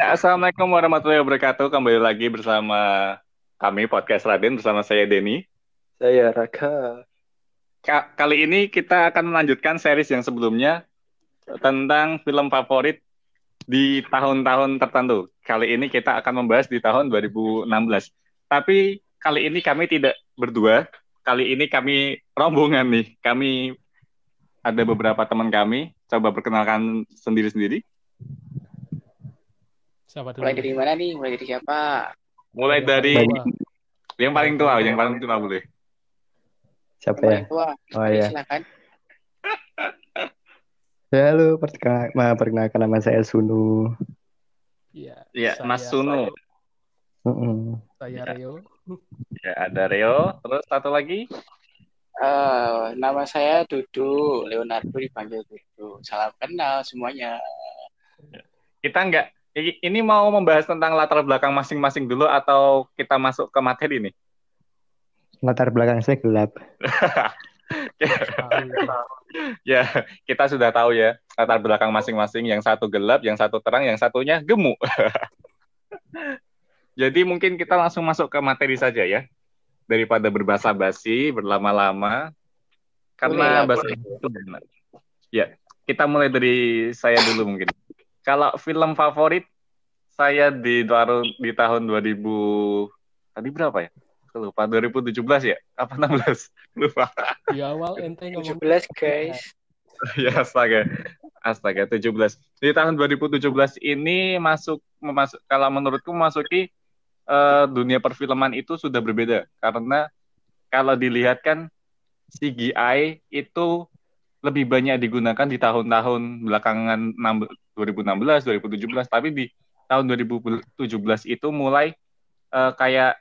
Assalamualaikum warahmatullahi wabarakatuh. Kembali lagi bersama kami podcast Raden bersama saya Denny. Saya Raka. Ka- kali ini kita akan melanjutkan series yang sebelumnya tentang film favorit di tahun-tahun tertentu. Kali ini kita akan membahas di tahun 2016. Tapi kali ini kami tidak berdua. Kali ini kami rombongan nih. Kami ada beberapa teman kami. Coba perkenalkan sendiri-sendiri. Siapa dulu? Mulai dari mana nih? Mulai dari siapa? Mulai dari tua. yang paling tua, yang paling tua boleh. Siapa Yang ya? paling tua. Oh iya. Silakan. Ya, halo, perkenalkan, ma- perkenalkan nama saya Sunu. Iya. Iya, saya- Mas Sunu. Mm-mm. Saya Rio. Ya, ada Reo. Terus satu lagi. Eh, nama saya Dudu Leonardo dipanggil Dudu. Salam kenal semuanya. Kita nggak, ini mau membahas tentang latar belakang masing-masing dulu atau kita masuk ke materi nih? Latar belakang saya gelap. Ya, kita sudah tahu ya latar belakang masing-masing. Yang satu gelap, yang satu terang, yang satunya gemuk. Jadi mungkin kita langsung masuk ke materi saja ya. Daripada berbahasa basi, berlama-lama. Karena lah, bahasa itu enak. Ya, kita mulai dari saya dulu mungkin. Kalau film favorit, saya di tahun di tahun 2000 tadi berapa ya? Lupa 2017 ya? Apa 16? Lupa. Di awal ente ngomong 17 guys. ya astaga. Astaga 17. Di tahun 2017 ini masuk memasuk kalau menurutku memasuki eh, dunia perfilman itu sudah berbeda karena kalau dilihat kan CGI itu lebih banyak digunakan di tahun-tahun belakangan 6 2016, 2017, tapi di tahun 2017 itu mulai eh, kayak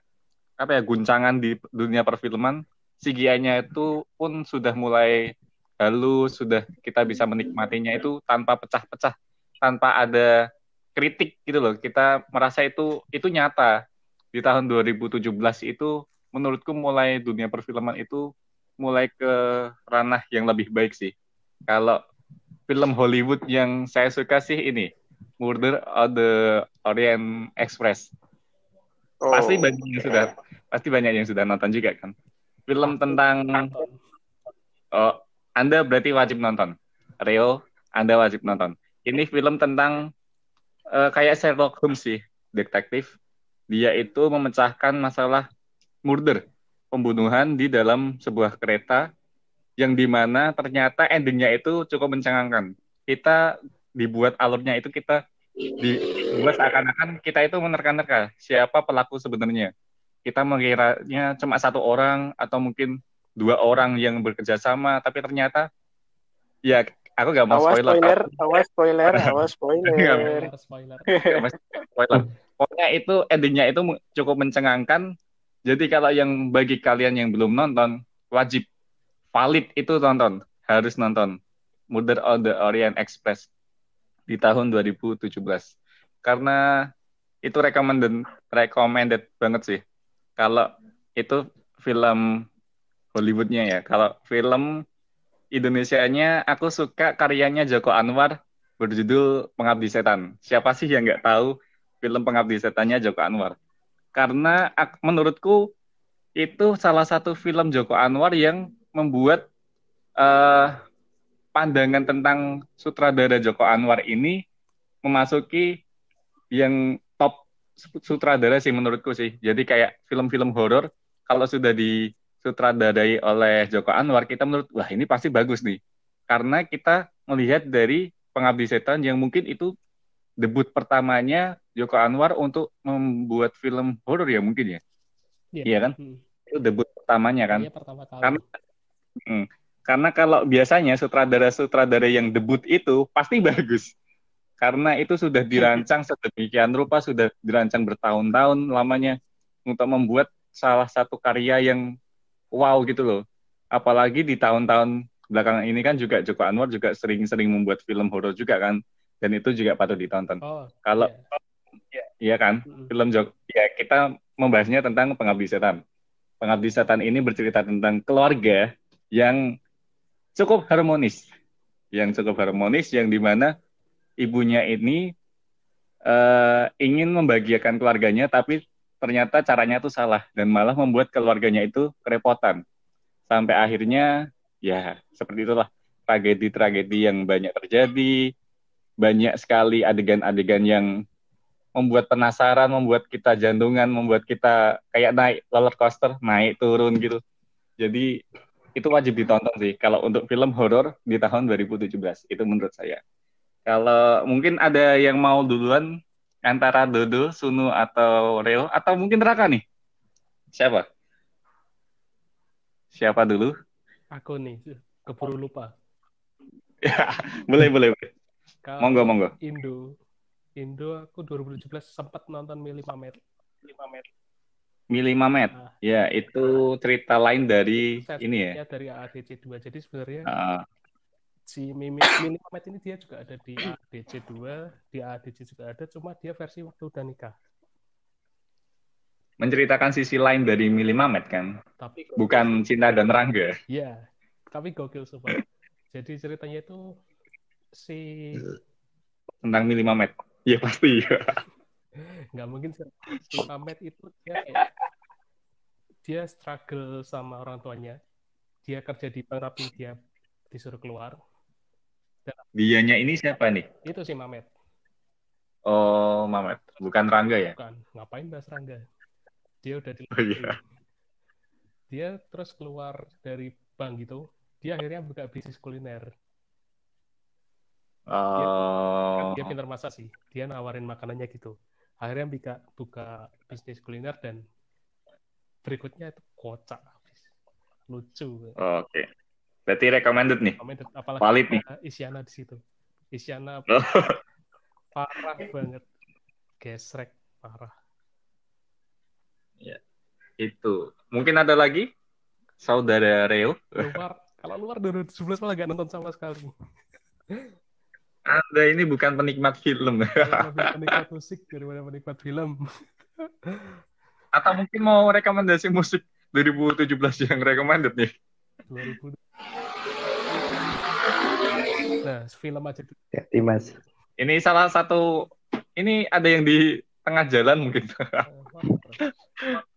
apa ya guncangan di dunia perfilman CGI-nya itu pun sudah mulai halus, sudah kita bisa menikmatinya itu tanpa pecah-pecah, tanpa ada kritik gitu loh. Kita merasa itu itu nyata. Di tahun 2017 itu menurutku mulai dunia perfilman itu mulai ke ranah yang lebih baik sih. Kalau film Hollywood yang saya suka sih ini Murder of the Orient Express. Oh, Pasti banyak yang sudah pasti banyak yang sudah nonton juga kan. Film tentang. Oh, Anda berarti wajib nonton. Rio, Anda wajib nonton. Ini film tentang eh, kayak Sherlock Holmes sih, detektif. Dia itu memecahkan masalah murder, pembunuhan di dalam sebuah kereta yang di mana ternyata endingnya itu cukup mencengangkan. Kita dibuat alurnya itu kita dibuat seakan-akan kita itu menerka-nerka siapa pelaku sebenarnya. Kita mengiranya cuma satu orang atau mungkin dua orang yang bekerja sama, tapi ternyata ya aku gak mau Awas spoiler. spoiler, awas spoiler, awas spoiler. Spoiler, spoiler. Spoiler. Pokoknya itu endingnya itu cukup mencengangkan. Jadi kalau yang bagi kalian yang belum nonton, wajib valid itu tonton, harus nonton Murder on the Orient Express di tahun 2017. Karena itu recommended recommended banget sih. Kalau itu film Hollywoodnya ya. Kalau film Indonesianya aku suka karyanya Joko Anwar berjudul Pengabdi Setan. Siapa sih yang nggak tahu film Pengabdi Setannya Joko Anwar? Karena menurutku itu salah satu film Joko Anwar yang membuat eh, pandangan tentang sutradara Joko Anwar ini memasuki yang top sutradara sih menurutku sih. Jadi kayak film-film horor kalau sudah disutradarai oleh Joko Anwar, kita menurut wah ini pasti bagus nih. Karena kita melihat dari Pengabdi Setan yang mungkin itu debut pertamanya Joko Anwar untuk membuat film horor ya mungkin ya. Iya kan? Hmm. Itu debut pertamanya kan. Iya pertama kali. Karena Hmm. Karena kalau biasanya sutradara-sutradara yang debut itu pasti bagus. Karena itu sudah dirancang sedemikian rupa, sudah dirancang bertahun-tahun lamanya untuk membuat salah satu karya yang wow gitu loh. Apalagi di tahun-tahun belakangan ini kan juga Joko Anwar juga sering-sering membuat film horor juga kan. Dan itu juga patut ditonton. Oh, Kalau iya. iya kan, film Joko, ya kita membahasnya tentang Pengabdi Setan. Pengabdi Setan ini bercerita tentang keluarga yang cukup harmonis, yang cukup harmonis, yang di mana ibunya ini eh, ingin membahagiakan keluarganya, tapi ternyata caranya tuh salah dan malah membuat keluarganya itu kerepotan. Sampai akhirnya ya seperti itulah tragedi-tragedi yang banyak terjadi, banyak sekali adegan-adegan yang membuat penasaran, membuat kita jantungan, membuat kita kayak naik roller coaster, naik turun gitu. Jadi itu wajib ditonton sih kalau untuk film horor di tahun 2017 itu menurut saya. Kalau mungkin ada yang mau duluan antara Dodo, Sunu atau Reo atau mungkin Raka nih. Siapa? Siapa dulu? Aku nih, keburu lupa. Ya, boleh boleh. Kalau Monggo monggo. Indo, Indo aku 2017 sempat nonton Mili Pamer. Mili Mamet. Nah, Ya, itu cerita lain dari versi ini ya. dia dari AADC 2. Jadi sebenarnya Ah, si Mimi Mili Pamer ini dia juga ada di AADC 2, di AADC juga ada, cuma dia versi waktu udah nikah. menceritakan sisi lain dari Mili Mamet kan, Tapi bukan Cinta dan Rangga. Iya, tapi gokil super. Jadi ceritanya itu si Tentang Mili Mamet. Ya pasti. nggak mungkin Pamet itu dia kayak dia struggle sama orang tuanya. Dia kerja di bank tapi dia disuruh keluar. Dianya ini siapa nih? Itu si Mamet. Oh, Mamet. Bukan Rangga ya? Bukan, ngapain bahas Rangga? Dia udah di Oh iya. Dia terus keluar dari bank gitu. Dia akhirnya buka bisnis kuliner. Oh, Dia pintar masak sih. Dia nawarin makanannya gitu. Akhirnya buka buka bisnis kuliner dan berikutnya itu kocak habis. Lucu. oke. Berarti recommended nih. Komen apalagi Valid nih. Isyana di situ. Isyana Oh. parah banget. Gesrek parah. Itu. Mungkin ada lagi? Saudara Reo? Luar kalau luar 2017 malah gak nonton sama sekali. Anda ini bukan penikmat film. Lebih penikmat musik daripada penikmat film. Atau mungkin mau rekomendasi musik 2017 yang recommended nih? 2000. Nah, film aja dulu. Ya, Dimas. Ini salah satu, ini ada yang di tengah jalan mungkin.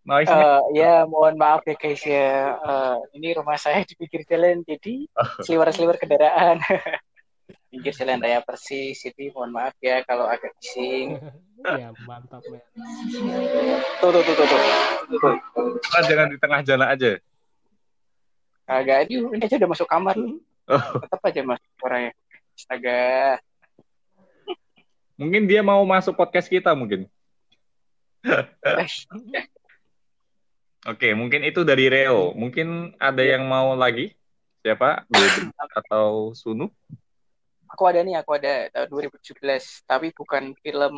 Noise Eh, ya, mohon maaf ya guys ya. Eh, ini rumah saya di pinggir jalan, jadi seliwer-seliwer kendaraan. Pinggir jalan raya persis, jadi mohon maaf ya kalau agak bising. ya, mantap men. Tuh, tuh, tuh, tuh, tuh. tuh. Ah, jangan di tengah jalan aja. Agak ini, ini aja udah masuk kamar. Oh, Tetap aja masuk orangnya. Astaga. mungkin dia mau masuk podcast kita mungkin. Eh, Oke, mungkin itu dari Reo. Mungkin ada yang mau lagi? Siapa? Atau Sunu? Aku ada nih, aku ada tahun 2017, tapi bukan film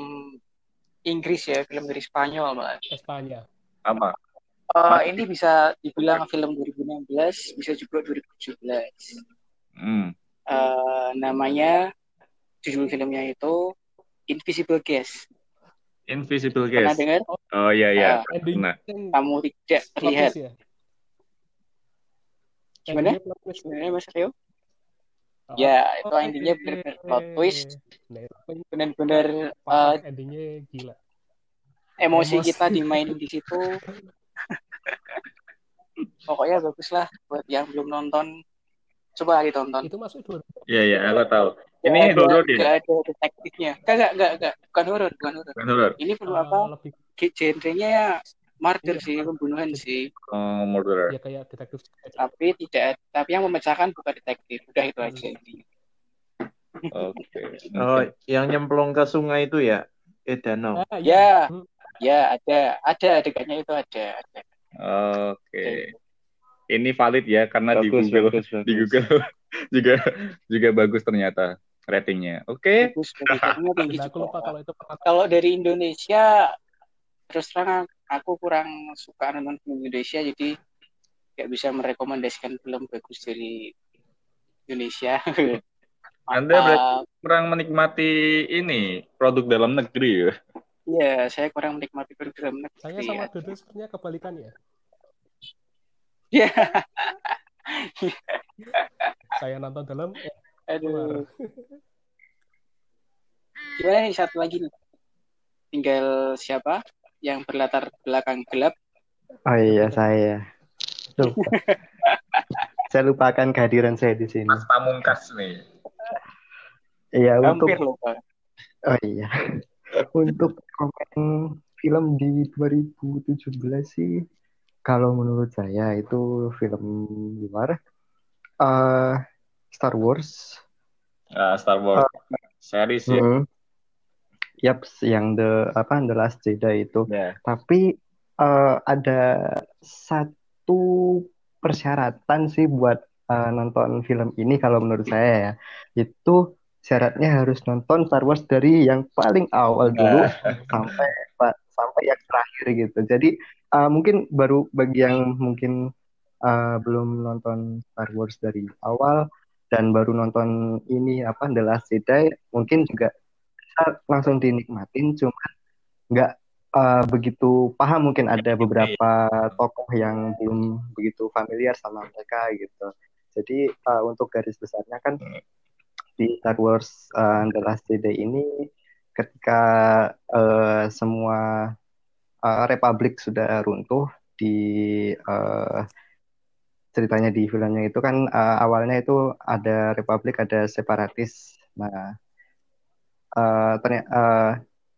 Inggris ya, film dari Spanyol malah. Espanya. Apa? Eh, ini bisa dibilang film 2016, bisa juga 2017. Hmm. Eh, namanya judul filmnya itu Invisible Guest. Invisible Pernah Guest. dengar? Oh iya iya. Ah, Ending Nah, Kamu tidak lihat. ya. Gimana? Twist. Sebenarnya Mas Rio, Oh, ya itu oh, endingnya iya. benar-benar plot twist, Nah, itu benar-benar parah, eh, endingnya gila. emosi Emosi. kita dimainin di situ. Pokoknya bagus lah buat yang belum nonton. Coba ditonton. Itu masuk 2000. iya iya, aku tahu. Ini ada- horor ya? ada detektifnya. Enggak, enggak, enggak, enggak. Bukan horor, bukan horor. Bukan horor. Ini film Ah, apa? lebih Genrenya ya murder Iya. sih, pembunuhan sih. Oh, murderer. ya kayak detektif Tapi tidak, tapi yang memecahkan bukan detektif. Udah itu aja Hmm. Oke. Oh, yang nyemplung ke sungai itu ya? Eh, danau. Ah, Ya, Hmm. ya ada, ada adegannya itu ada. ada. Oke. Ini valid ya karena di Bagus, Google bagus, bagus. di Google juga juga bagus ternyata ratingnya. Oke. Bagus, aku lupa juga. kalau itu pertama Kalau dari Indonesia, terus terang aku kurang suka nonton film Indonesia, jadi nggak bisa merekomendasikan film bagus dari Indonesia. Anda berarti kurang menikmati ini produk dalam negeri ya. Iya, saya kurang menikmati film negeri. saya sama ya. Dodo sebenarnya kebalikan ya. Iya. Saya nonton dalam eh, Aduh. luar. Gimana nih satu lagi nih? tinggal siapa yang berlatar belakang gelap. Oh iya saya. Lupa. saya lupakan kehadiran saya di sini. Mas Pamungkas nih. Iya untuk Hampir lupa. oh iya. Untuk komen film di 2017 sih kalau menurut saya itu film luar eh Star Wars. Ah, Star Wars series ya. Mm. Yap, yang the apa The Last Jedi itu. Ya. Tapi eh, ada satu persyaratan sih buat eh, nonton film ini kalau menurut saya ya. Itu syaratnya harus nonton Star Wars dari yang paling awal dulu sampai pa- sampai yang terakhir gitu. Jadi eh, mungkin baru bagi yang mungkin eh, belum nonton Star Wars dari awal dan baru nonton ini apa The Last Jedi mungkin juga bisa langsung dinikmatin cuma nggak eh, begitu paham mungkin ada beberapa tokoh yang belum begitu familiar sama mereka gitu. Jadi eh, untuk garis besarnya kan di Star Wars eh, The Last Jedi ini ketika eh, semua eh, Republik sudah runtuh di eh, ceritanya di filmnya itu kan eh, awalnya itu ada Republik ada separatis. Nah, terny- eh,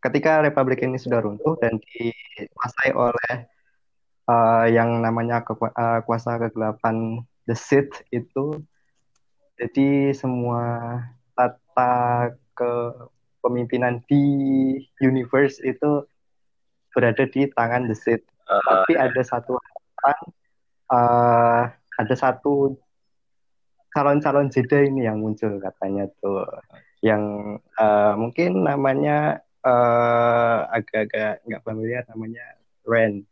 ketika Republik ini sudah runtuh dan dikuasai oleh eh, yang namanya keku- eh, kuasa kegelapan The Sith itu, jadi semua tata kepemimpinan di universe itu berada di tangan The Sith. Eh, Tapi ada satu harapan, eh, ada satu calon-calon Jedi ini yang muncul katanya tuh, yang eh, mungkin namanya eh, agak-agak nggak familiar, namanya Ren.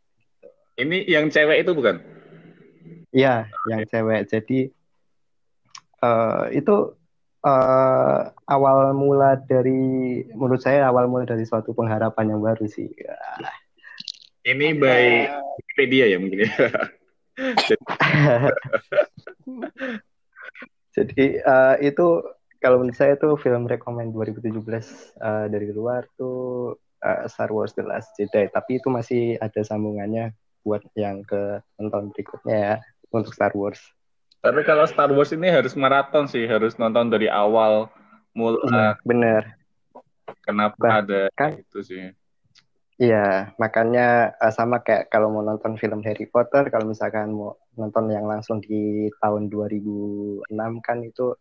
ini yang cewek itu bukan? Iya, yang cewek. Jadi eh, itu eh, awal mula dari, menurut saya awal mula dari suatu pengharapan yang baru sih. Ini by Wikipedia ya mungkin ya. Jadi eh, itu kalau menurut saya tuh film rekomend 2017 eh, dari luar tuh eh, Star Wars The Last Jedi. Tapi itu masih ada sambungannya buat yang ke nonton berikutnya ya untuk Star Wars. Tapi kalau Star Wars ini harus maraton sih, harus nonton dari awal mula. Bener. Kenapa ada Bahkan- itu sih? Iya, makanya eh, sama kayak kalau mau nonton film Harry Potter, kalau misalkan mau nonton yang langsung di tahun 2006 kan itu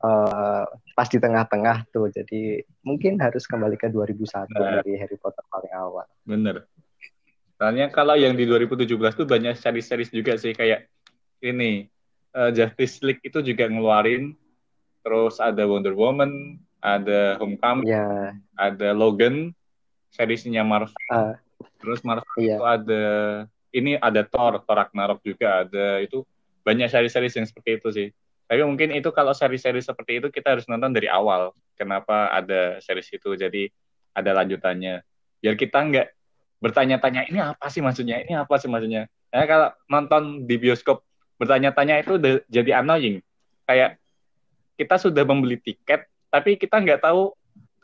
eh, pas di tengah-tengah tuh. Jadi mungkin harus kembali ke 2001 Nah. dari Harry Potter paling awal. Bener. Soalnya kalau yang di 2017 tuh banyak series-series juga sih kayak ini eh, Justice League itu juga ngeluarin terus ada Wonder Woman, ada Homecoming, Ya, ada Logan, seriesnya Marvel. Ah. Terus Marvel iya. itu ada ini ada Thor, Thor Ragnarok juga ada itu banyak series-series yang seperti itu sih. Tapi mungkin itu kalau seri-seri seperti itu kita harus nonton dari awal. Kenapa ada series itu? Jadi ada lanjutannya. Biar kita nggak bertanya-tanya ini apa sih maksudnya? Ini apa sih maksudnya? Nah, kalau nonton di bioskop bertanya-tanya itu udah jadi annoying. Kayak kita sudah membeli tiket, tapi kita nggak tahu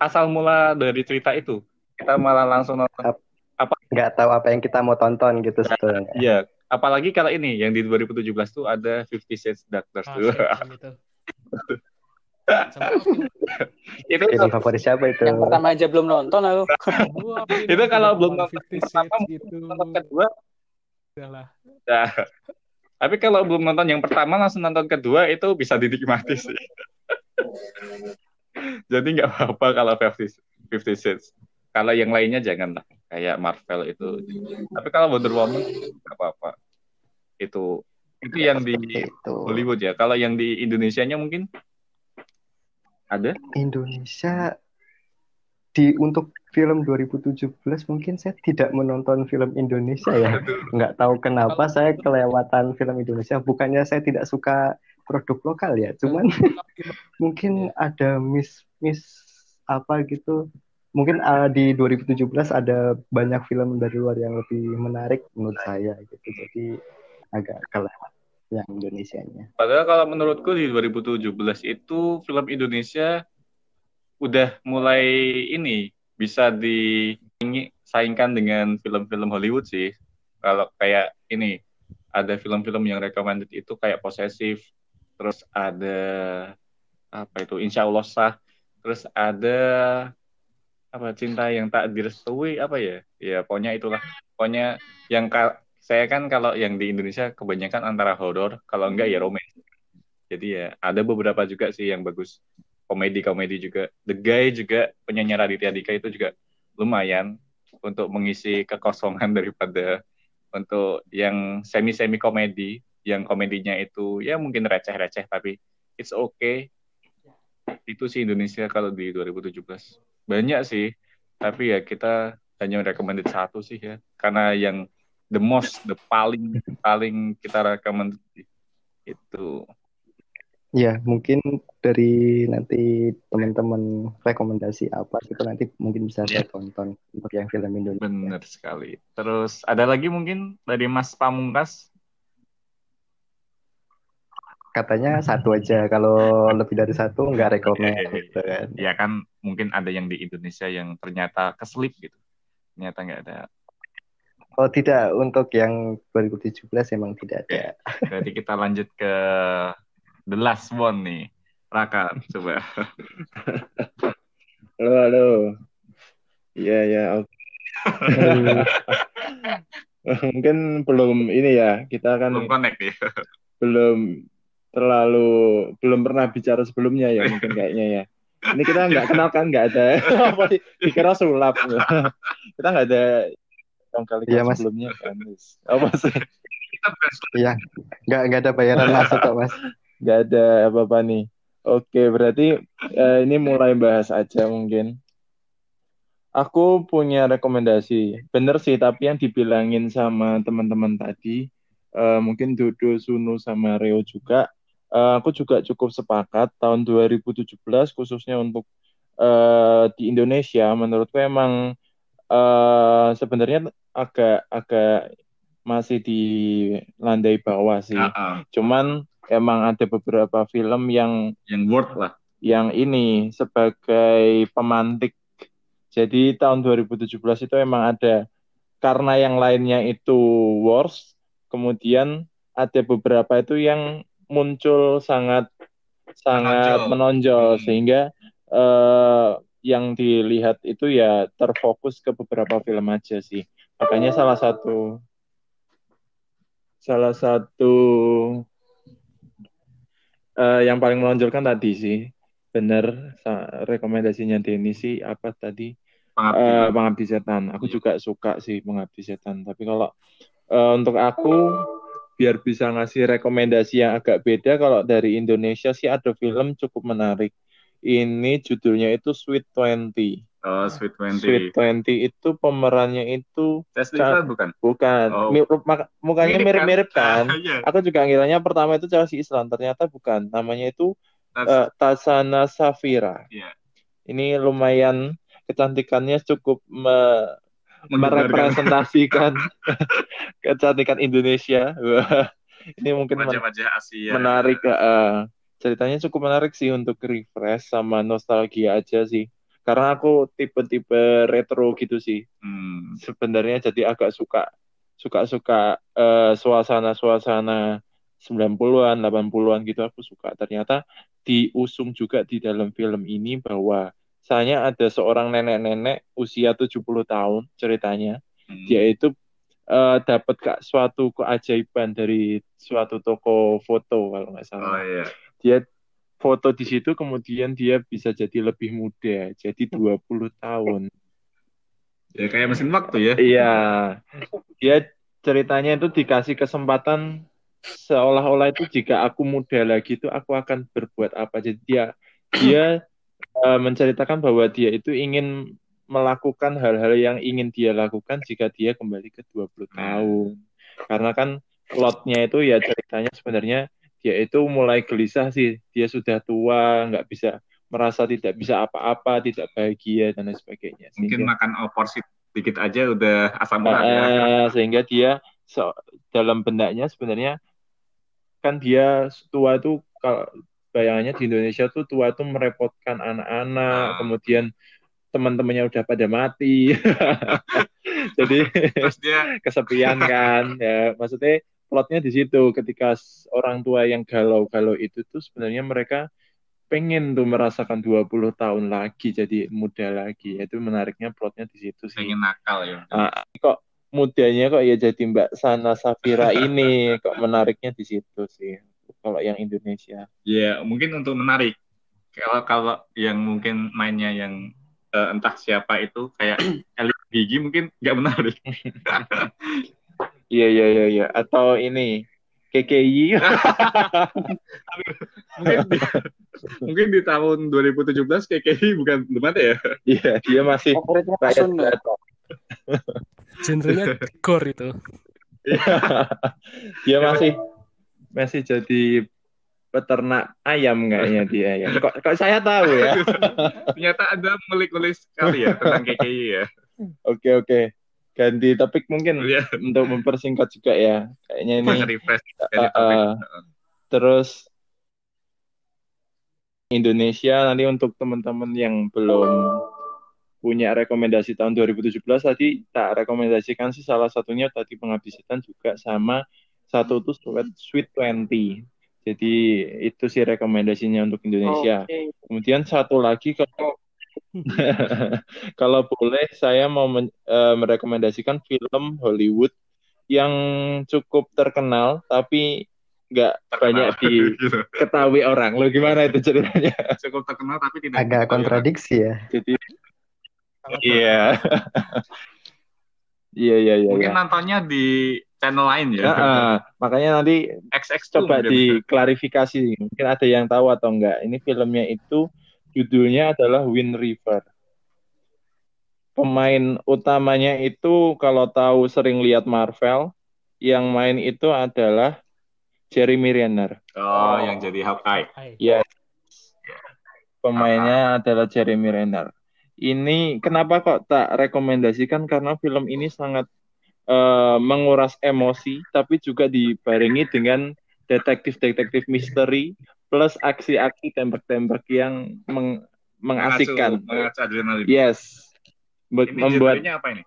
asal mula dari cerita itu. Kita malah langsung nonton. Nggak tahu apa yang kita mau tonton gitu sebetulnya. Iya, apalagi kalau ini yang di 2017 tuh ada Fifty Shades Darker Ah, tuh. itu. Itu Film favorit siapa itu? Yang pertama aja belum nonton aku. Itu kalau belum nonton Fifty pertama, Shades itu nonton kedua. adalah Nah, tapi kalau belum nonton yang pertama langsung nonton kedua itu bisa dinikmati sih. Jadi nggak apa-apa kalau Fifty Fifty Shades. Kalau yang lainnya jangan lah, kayak Marvel itu. Tapi kalau Wonder Woman nggak apa-apa. Itu itu yang di Itu. Hollywood ya. Kalau yang di Indonesianya mungkin ada? Indonesia di untuk film 2017 mungkin saya tidak menonton film Indonesia ya. Nggak tahu kenapa saya kelewatan film Indonesia. Bukannya saya tidak suka produk lokal ya, cuman mungkin ada miss miss apa gitu. Mungkin uh, di 2017 ada banyak film dari luar yang lebih menarik menurut saya gitu. Jadi agak kelewat yang Indonesianya. Padahal kalau menurutku di 2017 itu film Indonesia udah mulai ini bisa di ini saingkan dengan film-film Hollywood sih. Kalau kayak ini ada film-film yang recommended itu kayak posesif, terus ada apa itu Insya Allah sah, terus ada apa cinta yang tak direstui apa ya? Ya pokoknya itulah. Pokoknya yang ka- saya kan kalau yang di Indonesia kebanyakan antara horor, kalau enggak ya romance. Jadi ya ada beberapa juga sih yang bagus komedi-komedi juga. The Guy juga penyanyi Raditya Dika itu juga lumayan untuk mengisi kekosongan daripada untuk yang semi-semi komedi, yang komedinya itu ya mungkin receh-receh tapi it's okay. Itu sih Indonesia kalau di 2017. Banyak sih, tapi ya kita hanya recommended satu sih ya. Karena yang the most, the paling paling kita recommend itu. Ya, mungkin dari nanti teman-teman rekomendasi apa gitu nanti mungkin bisa saya tonton untuk yang film Indonesia. Benar sekali. Terus ada lagi mungkin dari Mas Pamungkas? Katanya satu aja, kalau lebih dari satu nggak rekomend Iya, iya, iya. gitu kan. Ya kan mungkin ada yang di Indonesia yang ternyata keselip gitu. Ternyata nggak ada. Oh tidak, untuk yang 2017 emang tidak ada. Jadi kita lanjut ke the last one nih. Raka, coba. Halo, halo. Iya, ya, oke. Mungkin belum ini ya, kita kan Belum connect nih. belum terlalu belum pernah bicara sebelumnya ya mungkin kayaknya ya. Ini kita nggak kenal kan nggak ada apa sih dikira sulap. kita nggak ada yang kali Mas. sebelumnya kan. Apa sih? Iya, nggak nggak ada bayaran masuk kok mas. Nggak ada apa-apa nih. Oke, berarti eh, ini mulai bahas aja mungkin. Aku punya rekomendasi. Bener sih, tapi yang dibilangin sama teman-teman tadi, eh, mungkin Dodo, Sunu, sama Reo juga, eh, aku juga cukup sepakat tahun 2017 khususnya untuk eh, di Indonesia, menurutku emang eh, sebenarnya agak agak masih di landai bawah sih. Ah, ah. Cuman emang ada beberapa film yang yang worth lah. yang ini sebagai pemantik. Jadi tahun 2017 itu emang ada karena yang lainnya itu worst, kemudian ada beberapa itu yang muncul sangat sangat Menonjol. menonjol Hmm. sehingga eh, yang dilihat itu ya terfokus ke beberapa film aja sih. Makanya salah satu salah satu eh, yang paling menonjolkan tadi sih bener sa- rekomendasinya Denny sih apa tadi Pengabdi. Pengabdi Setan. Aku juga suka sih Pengabdi Setan. Tapi kalau eh, untuk aku biar bisa ngasih rekomendasi yang agak beda, kalau dari Indonesia sih ada film cukup menarik. Ini judulnya itu Sweet Twenty. Oh, Sweet Twenty. Sweet Twenty itu pemerannya itu Ca- bukan? bukan Oh. Mi- maka- mukanya mirip-mirip kan. Iya. Aku juga ngiranya pertama itu Chelsea Islan, ternyata bukan. Namanya itu That's- eh, Tasana Safira. Iya. Ini lumayan kecantikannya cukup me- merepresentasikan kecantikan Indonesia. Ini mungkin wajah-wajah Asia. menarik. eh, ceritanya cukup menarik sih untuk refresh sama nostalgia aja sih. Karena aku tipe-tipe retro gitu sih. Hmm. Sebenarnya jadi agak suka suka-suka eh, suasana-suasana 90-an, 80-an gitu aku suka. Ternyata diusung juga di dalam film ini bahwa saya ada seorang nenek-nenek usia 70 tahun ceritanya. Hmm. Dia itu eh, dapat kak suatu keajaiban dari suatu toko foto kalau nggak Oh salah. iya. Dia foto di situ kemudian dia bisa jadi lebih muda, jadi 20 tahun. Ya kayak mesin waktu ya. Iya, dia ceritanya itu dikasih kesempatan seolah-olah itu jika aku muda lagi itu aku akan berbuat apa. Jadi dia dia eh, menceritakan bahwa dia itu ingin melakukan hal-hal yang ingin dia lakukan jika dia kembali ke 20 tahun. Karena kan plotnya itu ya ceritanya sebenarnya dia itu mulai gelisah sih. Dia sudah tua, nggak bisa merasa tidak bisa apa-apa, tidak bahagia dan lain sebagainya. Mungkin Sehingga- makan opor sih dikit aja udah asam urat ya. Eh, sehingga dia so- dalam benaknya sebenarnya kan dia tua itu kalau bayangannya di Indonesia tuh tua itu merepotkan anak-anak, Ah. kemudian teman-temannya udah pada mati. Jadi Terus dia kesepian kan. Ya, maksudnya plotnya di situ ketika orang tua yang galau-galau itu tuh sebenarnya mereka pengen tuh merasakan 20 tahun lagi jadi muda lagi. Itu menariknya plotnya di situ sih. pengen nakal ya. Ah, kok mudanya kok ya jadi Mbak Sana Safira ini kok menariknya di situ sih. Kalau yang Indonesia. Ya, mungkin untuk menarik. Kalau kalau yang mungkin mainnya yang eh, entah siapa itu kayak Elit Gigi mungkin nggak menarik. Iya iya iya iya atau ini KKI mungkin di, mungkin di tahun 2017 KKI bukan belum ada ya. Iya dia masih rakyat. Genrenya gore itu. Dia masih masih jadi peternak ayam kayaknya dia ya. Kok, kok saya tahu ya. Ternyata ada ngulik-ngulik sekali ya tentang KKI ya. Oke oke. Ganti topik mungkin Iya. untuk mempersingkat juga ya. Kayaknya ini refresh Uh, uh, terus Indonesia nanti untuk teman-teman yang belum punya rekomendasi tahun 2017 tadi tak rekomendasikan sih salah satunya tadi pengabdi setan juga sama satu tuh Sweet, Sweet 20 jadi itu sih rekomendasinya untuk Indonesia Oke. kemudian satu lagi kalau kalau boleh saya mau men- eh, merekomendasikan film Hollywood yang cukup terkenal tapi nggak banyak diketahui orang. Lo gimana itu ceritanya? Cukup terkenal tapi tidak Agak kontradiksi ya. Jadi iya. Iya iya iya. Mungkin iya. nontonnya di channel lain ya. Nah, ah, makanya nanti XX coba diklarifikasi. Mungkin ada yang tahu atau enggak. Ini filmnya itu judulnya adalah Wind River. Pemain utamanya itu kalau tahu sering lihat Marvel, yang main itu adalah Jeremy Renner. Oh, yang jadi Hawkeye. Hai. Ya, pemainnya adalah Jeremy Renner. Ini kenapa kok tak rekomendasikan karena film ini sangat eh, menguras emosi, tapi juga dibarengi dengan detektif-detektif misteri plus aksi-aksi tembak-tembak yang meng- mengasihkan. Mengacu adrenalin. Yes, Buat- Ini membuat apa ini?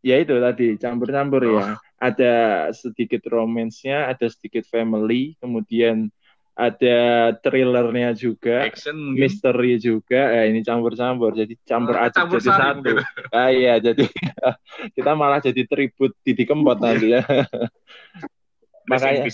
ya itu tadi campur-campur Oh. ya. Ada sedikit romance-nya, ada sedikit family, kemudian ada thrillernya juga. Action misteri juga. Eh, ini campur-campur jadi campur Oh, aduk campur jadi satu. gitu. ah iya jadi kita malah jadi tribut Didi Kempot nanti ya. Makanya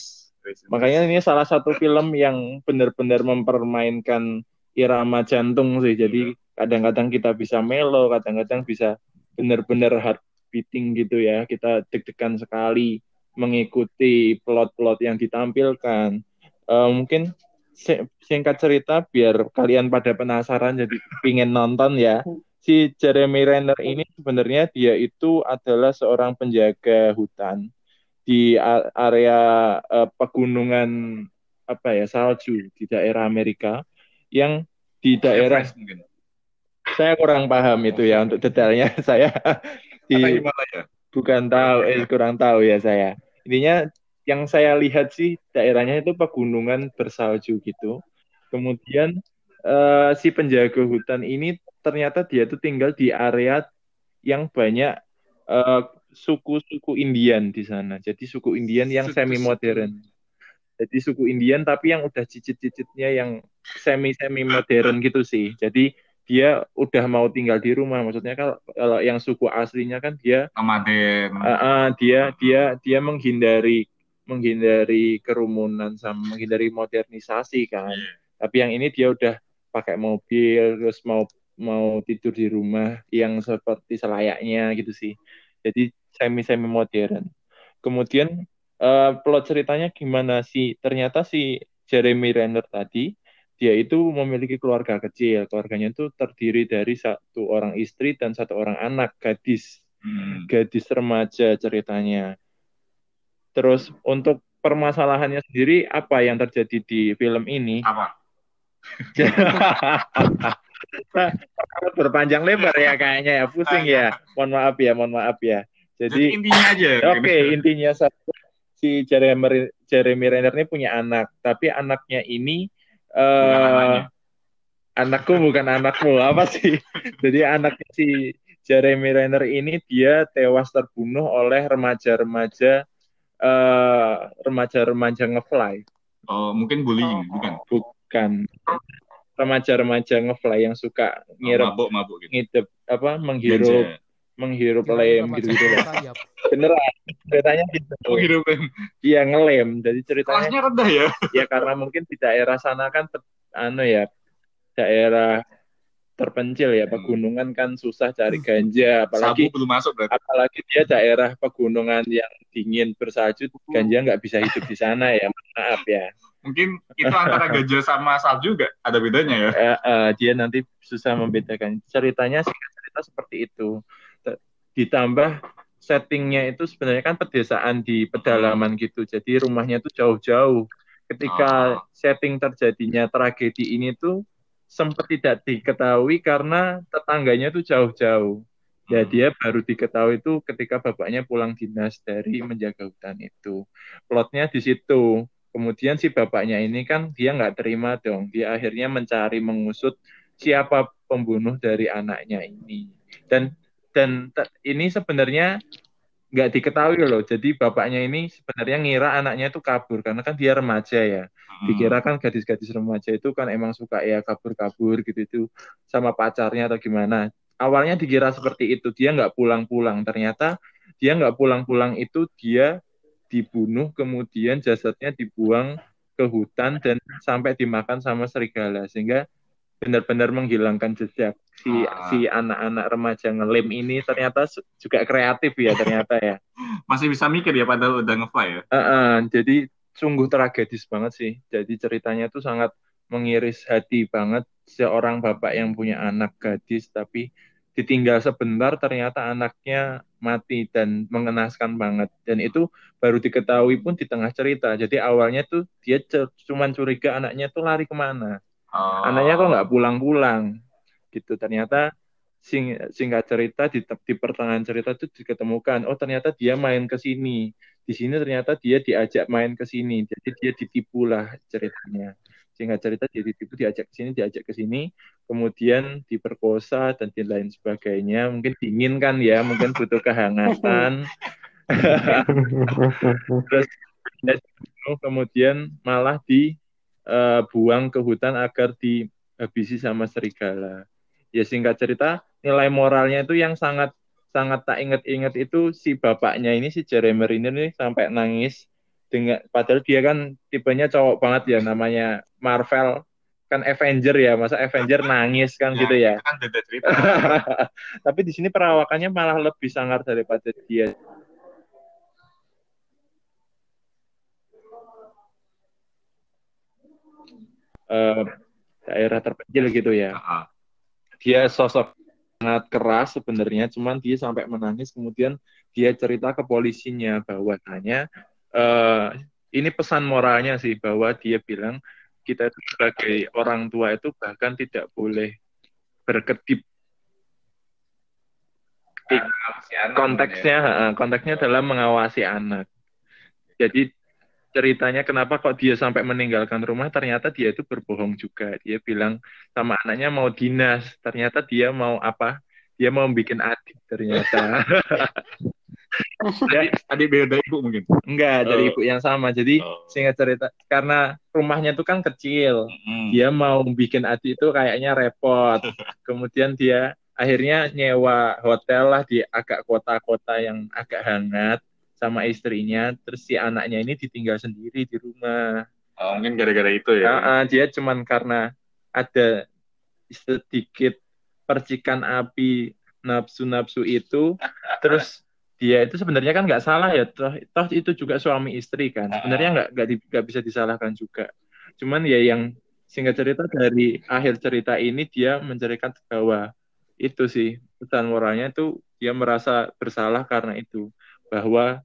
makanya ini salah satu film yang benar-benar mempermainkan irama jantung sih. Jadi kadang-kadang kita bisa melo kadang-kadang bisa benar-benar heart beating gitu ya. Kita deg-degan sekali mengikuti plot-plot yang ditampilkan Eh, mungkin si- singkat cerita biar kalian pada penasaran jadi pingin nonton ya si Jeremy Renner ini sebenarnya dia itu adalah seorang penjaga hutan di area eh, pegunungan apa ya salju di daerah Amerika yang di daerah Everest mungkin. saya kurang paham itu ya untuk detailnya saya di Himalaya. bukan tahu eh kurang tahu ya saya intinya yang saya lihat sih daerahnya itu pegunungan bersalju gitu. Kemudian eh, si penjaga hutan ini ternyata dia tuh tinggal di area yang banyak eh, suku-suku Indian di sana. Jadi suku Indian yang semi modern jadi suku Indian tapi yang udah cicit-cicitnya yang semi semi modern gitu sih. Jadi dia udah mau tinggal di rumah. Maksudnya kalau kalau yang suku aslinya kan dia Nomaden. Ah, ah, dia dia dia menghindari menghindari kerumunan sama menghindari modernisasi kan. Iya. Tapi yang ini dia udah pakai mobil terus mau mau tidur di rumah yang seperti selayaknya gitu sih. Jadi semi semi modern. Kemudian eh, plot ceritanya gimana sih? Ternyata si Jeremy Renner tadi dia itu memiliki keluarga kecil. Keluarganya itu terdiri dari satu orang istri dan satu orang anak gadis Hmm. gadis remaja ceritanya. Terus untuk permasalahannya sendiri apa yang terjadi di film ini? Apa? Berpanjang lebar ya kayaknya ya, pusing ya. Mohon maaf ya, mohon maaf ya. Jadi Jadi intinya aja. oke intinya satu si Jeremy Jeremy Renner ini punya anak, tapi anaknya ini eh anaknya. anakku bukan anakmu apa sih? Jadi anaknya si Jeremy Renner ini dia tewas terbunuh oleh remaja-remaja eh, remaja-remaja ngefly. Oh, mungkin bullying, bukan? Bukan remaja-remaja ngefly yang suka Oh, ngirup mabuk-mabuk gitu. ngidep apa menghirup Ganja. menghirup Jangan lem gitu-gitu. Beneran ceritanya gitu. Menghirup Iya ngelem. Jadi ceritanya Kelasnya rendah ya. ya karena mungkin di daerah sana kan anu ya daerah terpencil ya pegunungan kan susah cari ganja apalagi Sabu belum masuk berarti. apalagi dia daerah pegunungan yang dingin bersalju ganja nggak bisa hidup di sana ya maaf ya. Mungkin itu antara gajah sama salju juga ada bedanya ya. Eh, eh, dia nanti susah membedakan. Ceritanya cerita seperti itu. Ditambah settingnya itu sebenarnya kan pedesaan di pedalaman gitu jadi rumahnya tuh jauh-jauh. Ketika Oh. setting terjadinya tragedi ini tuh sempat tidak diketahui karena tetangganya tuh jauh-jauh. Ya Hmm. dia baru diketahui itu ketika bapaknya pulang dinas dari menjaga hutan itu. Plotnya di situ. Kemudian si bapaknya ini kan dia nggak terima dong. Dia akhirnya mencari mengusut siapa pembunuh dari anaknya ini. Dan dan ini sebenarnya nggak diketahui loh. Jadi bapaknya ini sebenarnya ngira anaknya itu kabur karena kan dia remaja ya. Hmm. dikira kan gadis-gadis remaja itu kan emang suka ya kabur-kabur gitu itu sama pacarnya atau gimana. Awalnya dikira seperti itu dia nggak pulang-pulang. Ternyata dia nggak pulang-pulang itu dia dibunuh kemudian jasadnya dibuang ke hutan dan sampai dimakan sama serigala. Sehingga benar-benar menghilangkan jejak si Ah. si anak-anak remaja ngelem ini ternyata juga kreatif ya ternyata ya Masih bisa mikir ya padahal udah ngefly ya. Heeh, jadi sungguh tragedis banget sih. Jadi ceritanya tuh sangat mengiris hati banget seorang bapak yang punya anak gadis tapi ditinggal sebentar ternyata anaknya mati dan mengenaskan banget. Dan itu baru diketahui pun di tengah cerita. Jadi awalnya tuh dia cuman curiga anaknya tuh lari ke mana. Oh. Anaknya kok nggak pulang-pulang? Gitu. Ternyata sing, singkat cerita di, di pertengahan cerita itu diketemukan oh ternyata dia main ke sini. Di sini ternyata dia diajak main ke sini. Jadi dia ditipu lah ceritanya. Singkat cerita dia ditipu diajak ke sini diajak ke sini kemudian diperkosa dan di lain sebagainya. Mungkin dingin kan ya mungkin butuh kehangatan. Terus dia dibunuh, kemudian malah dibuang ke hutan agar dihabisi sama serigala. Ya singkat cerita nilai moralnya itu yang sangat sangat tak inget-inget itu si bapaknya ini si Jeremy Renner ini sampai nangis. Dengan padahal dia kan tipenya cowok banget ya namanya Marvel. Kan Avenger ya masa Avenger nangis kan gitu ya. Kan beda cerita. tapi di sini perawakannya malah lebih sangar daripada dia Eh, daerah terpencil gitu ya Ah, dia sosok sangat keras sebenarnya, cuman dia sampai menangis. Kemudian dia cerita ke polisinya bahwasanya eh, ini pesan moralnya sih bahwa dia bilang kita itu sebagai orang tua itu bahkan tidak boleh berkedip. Konteksnya eh, konteksnya adalah mengawasi anak. Jadi ceritanya kenapa kok dia sampai meninggalkan rumah ternyata dia itu berbohong juga dia bilang sama anaknya mau dinas ternyata dia mau apa dia mau bikin adik ternyata Jadi adik beda ibu mungkin. enggak dari Oh. ibu yang sama jadi Oh. singkat cerita karena rumahnya itu kan kecil Hmm. dia mau bikin adik itu kayaknya repot kemudian dia akhirnya nyewa hotel lah di agak kota-kota yang agak hangat sama istrinya terus si anaknya ini ditinggal sendiri di rumah. Oh, mungkin gara-gara itu ya. Ah, ah, dia cuman karena ada sedikit percikan api nafsu-nafsu itu, terus dia itu sebenarnya kan nggak salah ya, toh, toh itu juga suami istri kan, sebenarnya nggak nggak di- bisa disalahkan juga. Cuman ya yang singkat cerita dari akhir cerita ini dia menceritakan bahwa itu sih pesan moralnya itu dia merasa bersalah karena itu. Bahwa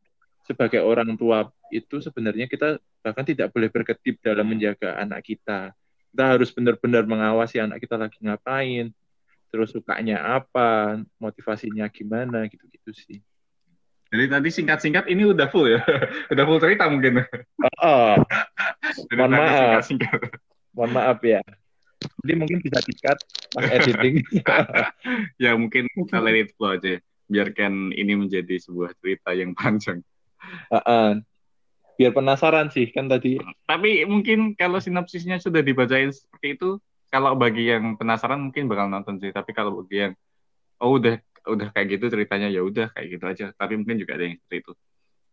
sebagai orang tua itu sebenarnya kita bahkan tidak boleh berkedip dalam menjaga anak kita. Kita harus benar-benar mengawasi anak kita lagi ngapain, terus sukanya apa, motivasinya gimana, gitu-gitu sih. Jadi tadi singkat-singkat ini udah full ya. udah full cerita mungkin. Oh, Jadi Mohon maaf. Singkat-singkat. mohon maaf ya. Jadi mungkin bisa dikat pas editing. ya mungkin kita let it flow aja. Biarkan ini menjadi sebuah cerita yang panjang. Heeh. Biar penasaran sih kan tadi. Tapi mungkin kalau sinopsisnya sudah dibacain seperti itu, kalau bagi yang penasaran mungkin bakal nonton sih. Tapi kalau bagi yang oh udah udah kayak gitu ceritanya ya udah kayak gitu aja. Tapi mungkin juga ada yang seperti itu.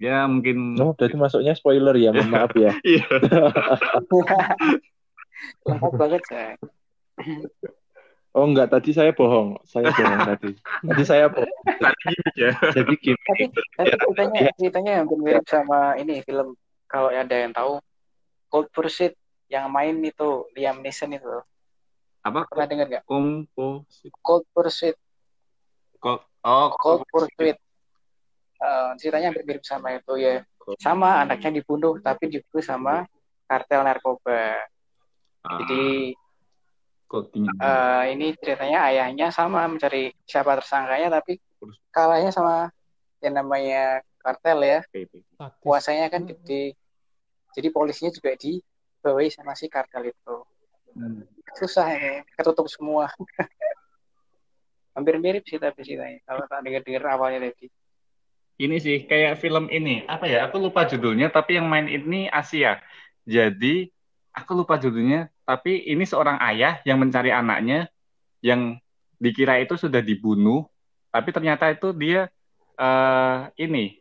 Ya mungkin Oh, berarti masuknya spoiler ya, mohon maaf ya. iya. Lengkap banget saya. Oh enggak, tadi saya bohong. Saya bohong tadi. Tadi saya bohong. ya. Jadi gini. Tapi, tapi ceritanya ceritanya hampir mirip sama ini film kalau ada yang tahu Cold Pursuit yang main itu Liam Neeson itu Apa? pernah dengar nggak? Cold Pursuit, Kok oh Cold Pursuit. Eh, ceritanya hampir mirip sama itu ya. Sama anaknya dibunuh tapi dibunuh sama kartel narkoba. Ah, Jadi eh, ini ceritanya ayahnya sama mencari siapa tersangkanya tapi kalahnya sama yang namanya kartel ya. Kuasanya kan gede. Jadi polisinya juga dibawahi sama si kartel itu. Hmm. Susah ini, ketutup semua. Hampir mirip sih tapi ceritanya. Kalau tak dengar-dengar awalnya tadi. Ini sih kayak film ini apa ya? Aku lupa judulnya, tapi yang main ini Asia. Jadi aku lupa judulnya, tapi ini seorang ayah yang mencari anaknya yang dikira itu sudah dibunuh, tapi ternyata itu dia eh ini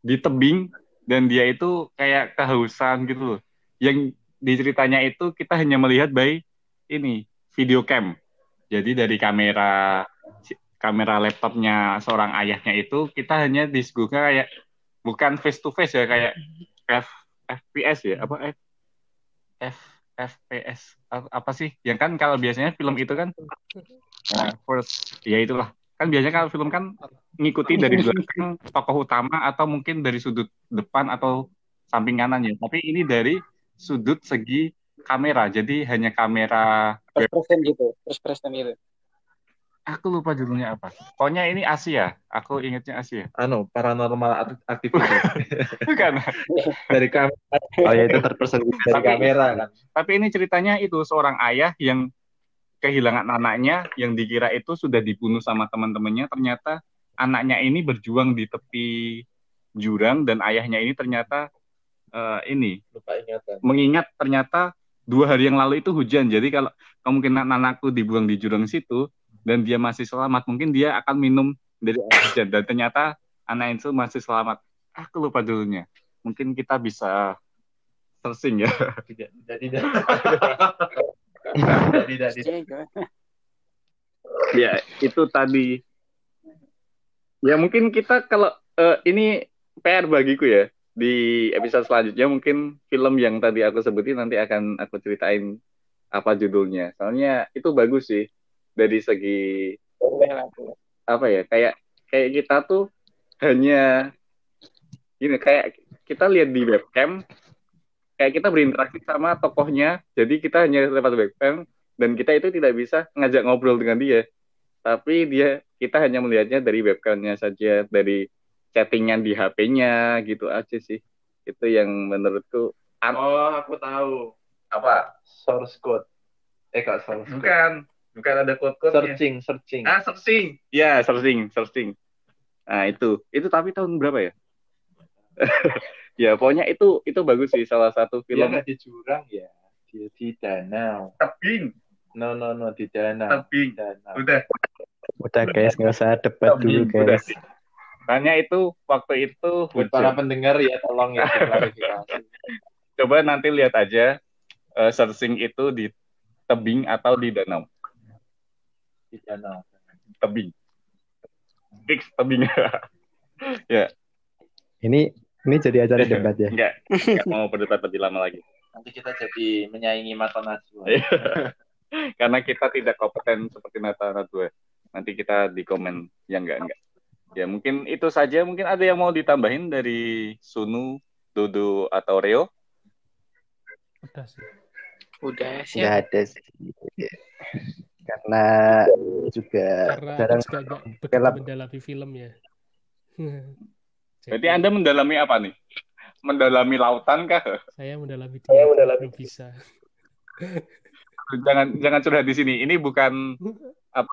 di tebing dan dia itu kayak kehausan gitu loh. Yang diceritanya itu kita hanya melihat by ini video cam. Jadi dari kamera kamera laptopnya seorang ayahnya itu kita hanya disuguhkan kayak bukan face to face ya kayak F, FPS ya apa F, F FPS apa, sih? Yang kan kalau biasanya film itu kan nah, first ya itulah. Kan biasanya kalau film kan ngikuti dari belakang tokoh utama atau mungkin dari sudut depan atau samping kanan ya. Tapi ini dari sudut segi kamera. Jadi hanya kamera First person gitu, first person gitu. Aku lupa judulnya apa. Pokoknya ini Asia. Aku ingetnya Asia. Anu, paranormal activity bukan. Dari kamera, Oh ya itu person. dari Tapi- kamera kan. tapi ini ceritanya itu seorang ayah yang kehilangan anaknya yang dikira itu sudah dibunuh sama teman-temannya. Ternyata anaknya ini berjuang di tepi jurang dan ayahnya ini ternyata eh, ini Lupa ingatan. mengingat ternyata dua hari yang lalu itu hujan. Jadi kalau kemungkinan anakku dibuang di jurang situ dan dia masih selamat. Mungkin dia akan minum dari air hujan. Dan ternyata anak itu masih selamat. Aku lupa dulunya. Mungkin kita bisa searching ya. Tidak, tidak, tidak. tidak, tidak. Iya, ya itu tadi. Ya mungkin kita kalau eh, ini PR bagiku ya. Di episode selanjutnya mungkin film yang tadi aku sebutin nanti akan aku ceritain apa judulnya. Soalnya itu bagus sih dari segi apa ya kayak kayak kita tuh hanya gini kayak kita lihat di webcam kayak kita berinteraksi sama tokohnya jadi kita hanya lewat webcam dan kita itu tidak bisa ngajak ngobrol dengan dia tapi dia kita hanya melihatnya dari webcamnya saja dari chattingan di HP-nya gitu aja sih itu yang menurutku Oh, aku tahu. apa Source code. Eh, kak source code. bukan bukan ada code-code Searching, searching. ah searching ya searching searching nah itu itu tapi tahun berapa ya ya pokoknya itu itu bagus sih salah satu film di jurang ya. Dia di danau. tebing No, no, no, di danau. tebing Danau. udah Udah guys, nggak usah debat dulu udah guys. Hanya itu waktu itu Buat para pendengar ya, tolong ya. Coba nanti lihat aja eh, searching itu di tebing atau di danau. Di danau. Tebing. Fix tebing. Ini ini jadi acara debat ya. Enggak, enggak mau berdebat lebih lama lagi. Nanti kita jadi menyaingi Mata Najwa. Iya. Karena kita tidak kompeten seperti Nata Najwa. Nanti kita di komen yang enggak enggak. Ya mungkin itu saja. Mungkin ada yang mau ditambahin dari Sunu, Dodo atau Reo? Udah sih. Udah Nggak siap. ada sih. Karena juga Karena jarang juga film. mendalami film ya. Berarti Anda mendalami apa nih? Mendalami lautan kah? saya mendalami dia, Saya mendalami bisa. jangan jangan curhat di sini. Ini bukan apa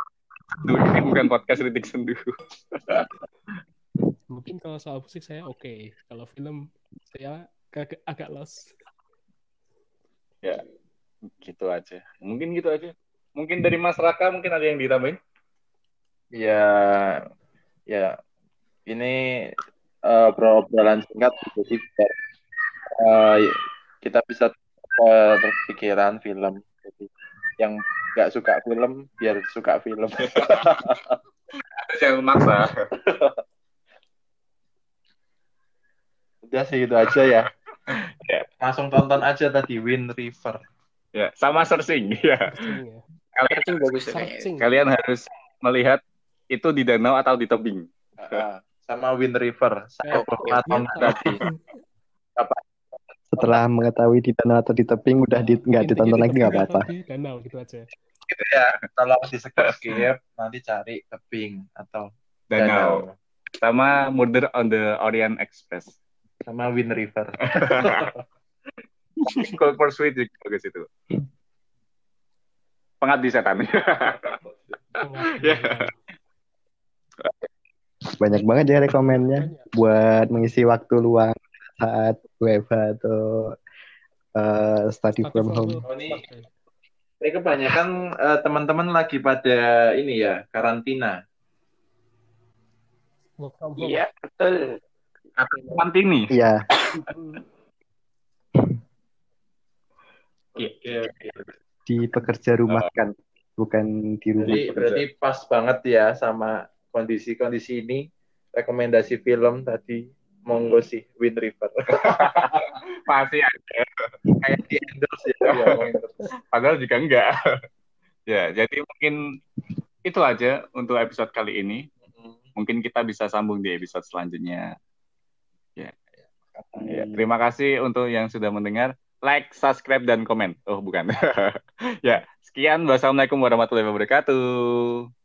ini bukan podcast kritik sendu. Mungkin kalau soal musik saya oke. Kalau film saya agak, agak los. ya, gitu aja. Mungkin gitu aja. Mungkin dari Mas Raka mungkin ada yang ditambahin? Ya, ya, ini uh, singkat jadi biar uh, kita bisa uh, berpikiran film. Jadi yang nggak suka film biar suka film. Jangan maksa. Udah sih itu aja ya. Ya. Langsung tonton aja tadi Wind River. Ya, sama searching. Ya. Searching ya. Kalian, Searching bagus kayaknya. Searching. kalian harus melihat itu di danau atau di tebing. Ah, sama Wind River. Saya Eh, pernah iya, tadi. Setelah mengetahui di danau atau di tebing udah di, nggak ditonton di lagi nggak apa-apa. Di danau gitu aja. Gitu ya. Tolong di skip nanti cari tebing atau Danau. Sama Murder on the Orient Express. sama Wind River. Cold Pursuit juga bagus itu. Pengabdi setan. Ya. Banyak banget ya rekomennya buat mengisi waktu luang saat WFH atau eh, study from home. ini- Ini kebanyakan eh, teman-teman lagi pada ini ya karantina. Iya, betul. Mantini. Iya, Oke, oke. Di pekerja rumah kan, bukan di rumah. Jadi berarti pas banget ya sama kondisi-kondisi ini. Rekomendasi film tadi monggo sih Wind River. Masih ada. Kayak di endorse ya. ya, endorse. Padahal juga enggak. ya, jadi mungkin itu aja untuk episode kali ini. Mungkin kita bisa sambung di episode selanjutnya. Ya. Ya, terima kasih untuk yang sudah mendengar. Like, subscribe, dan komen. Oh, bukan. ya, sekian. Wassalamualaikum warahmatullahi wabarakatuh.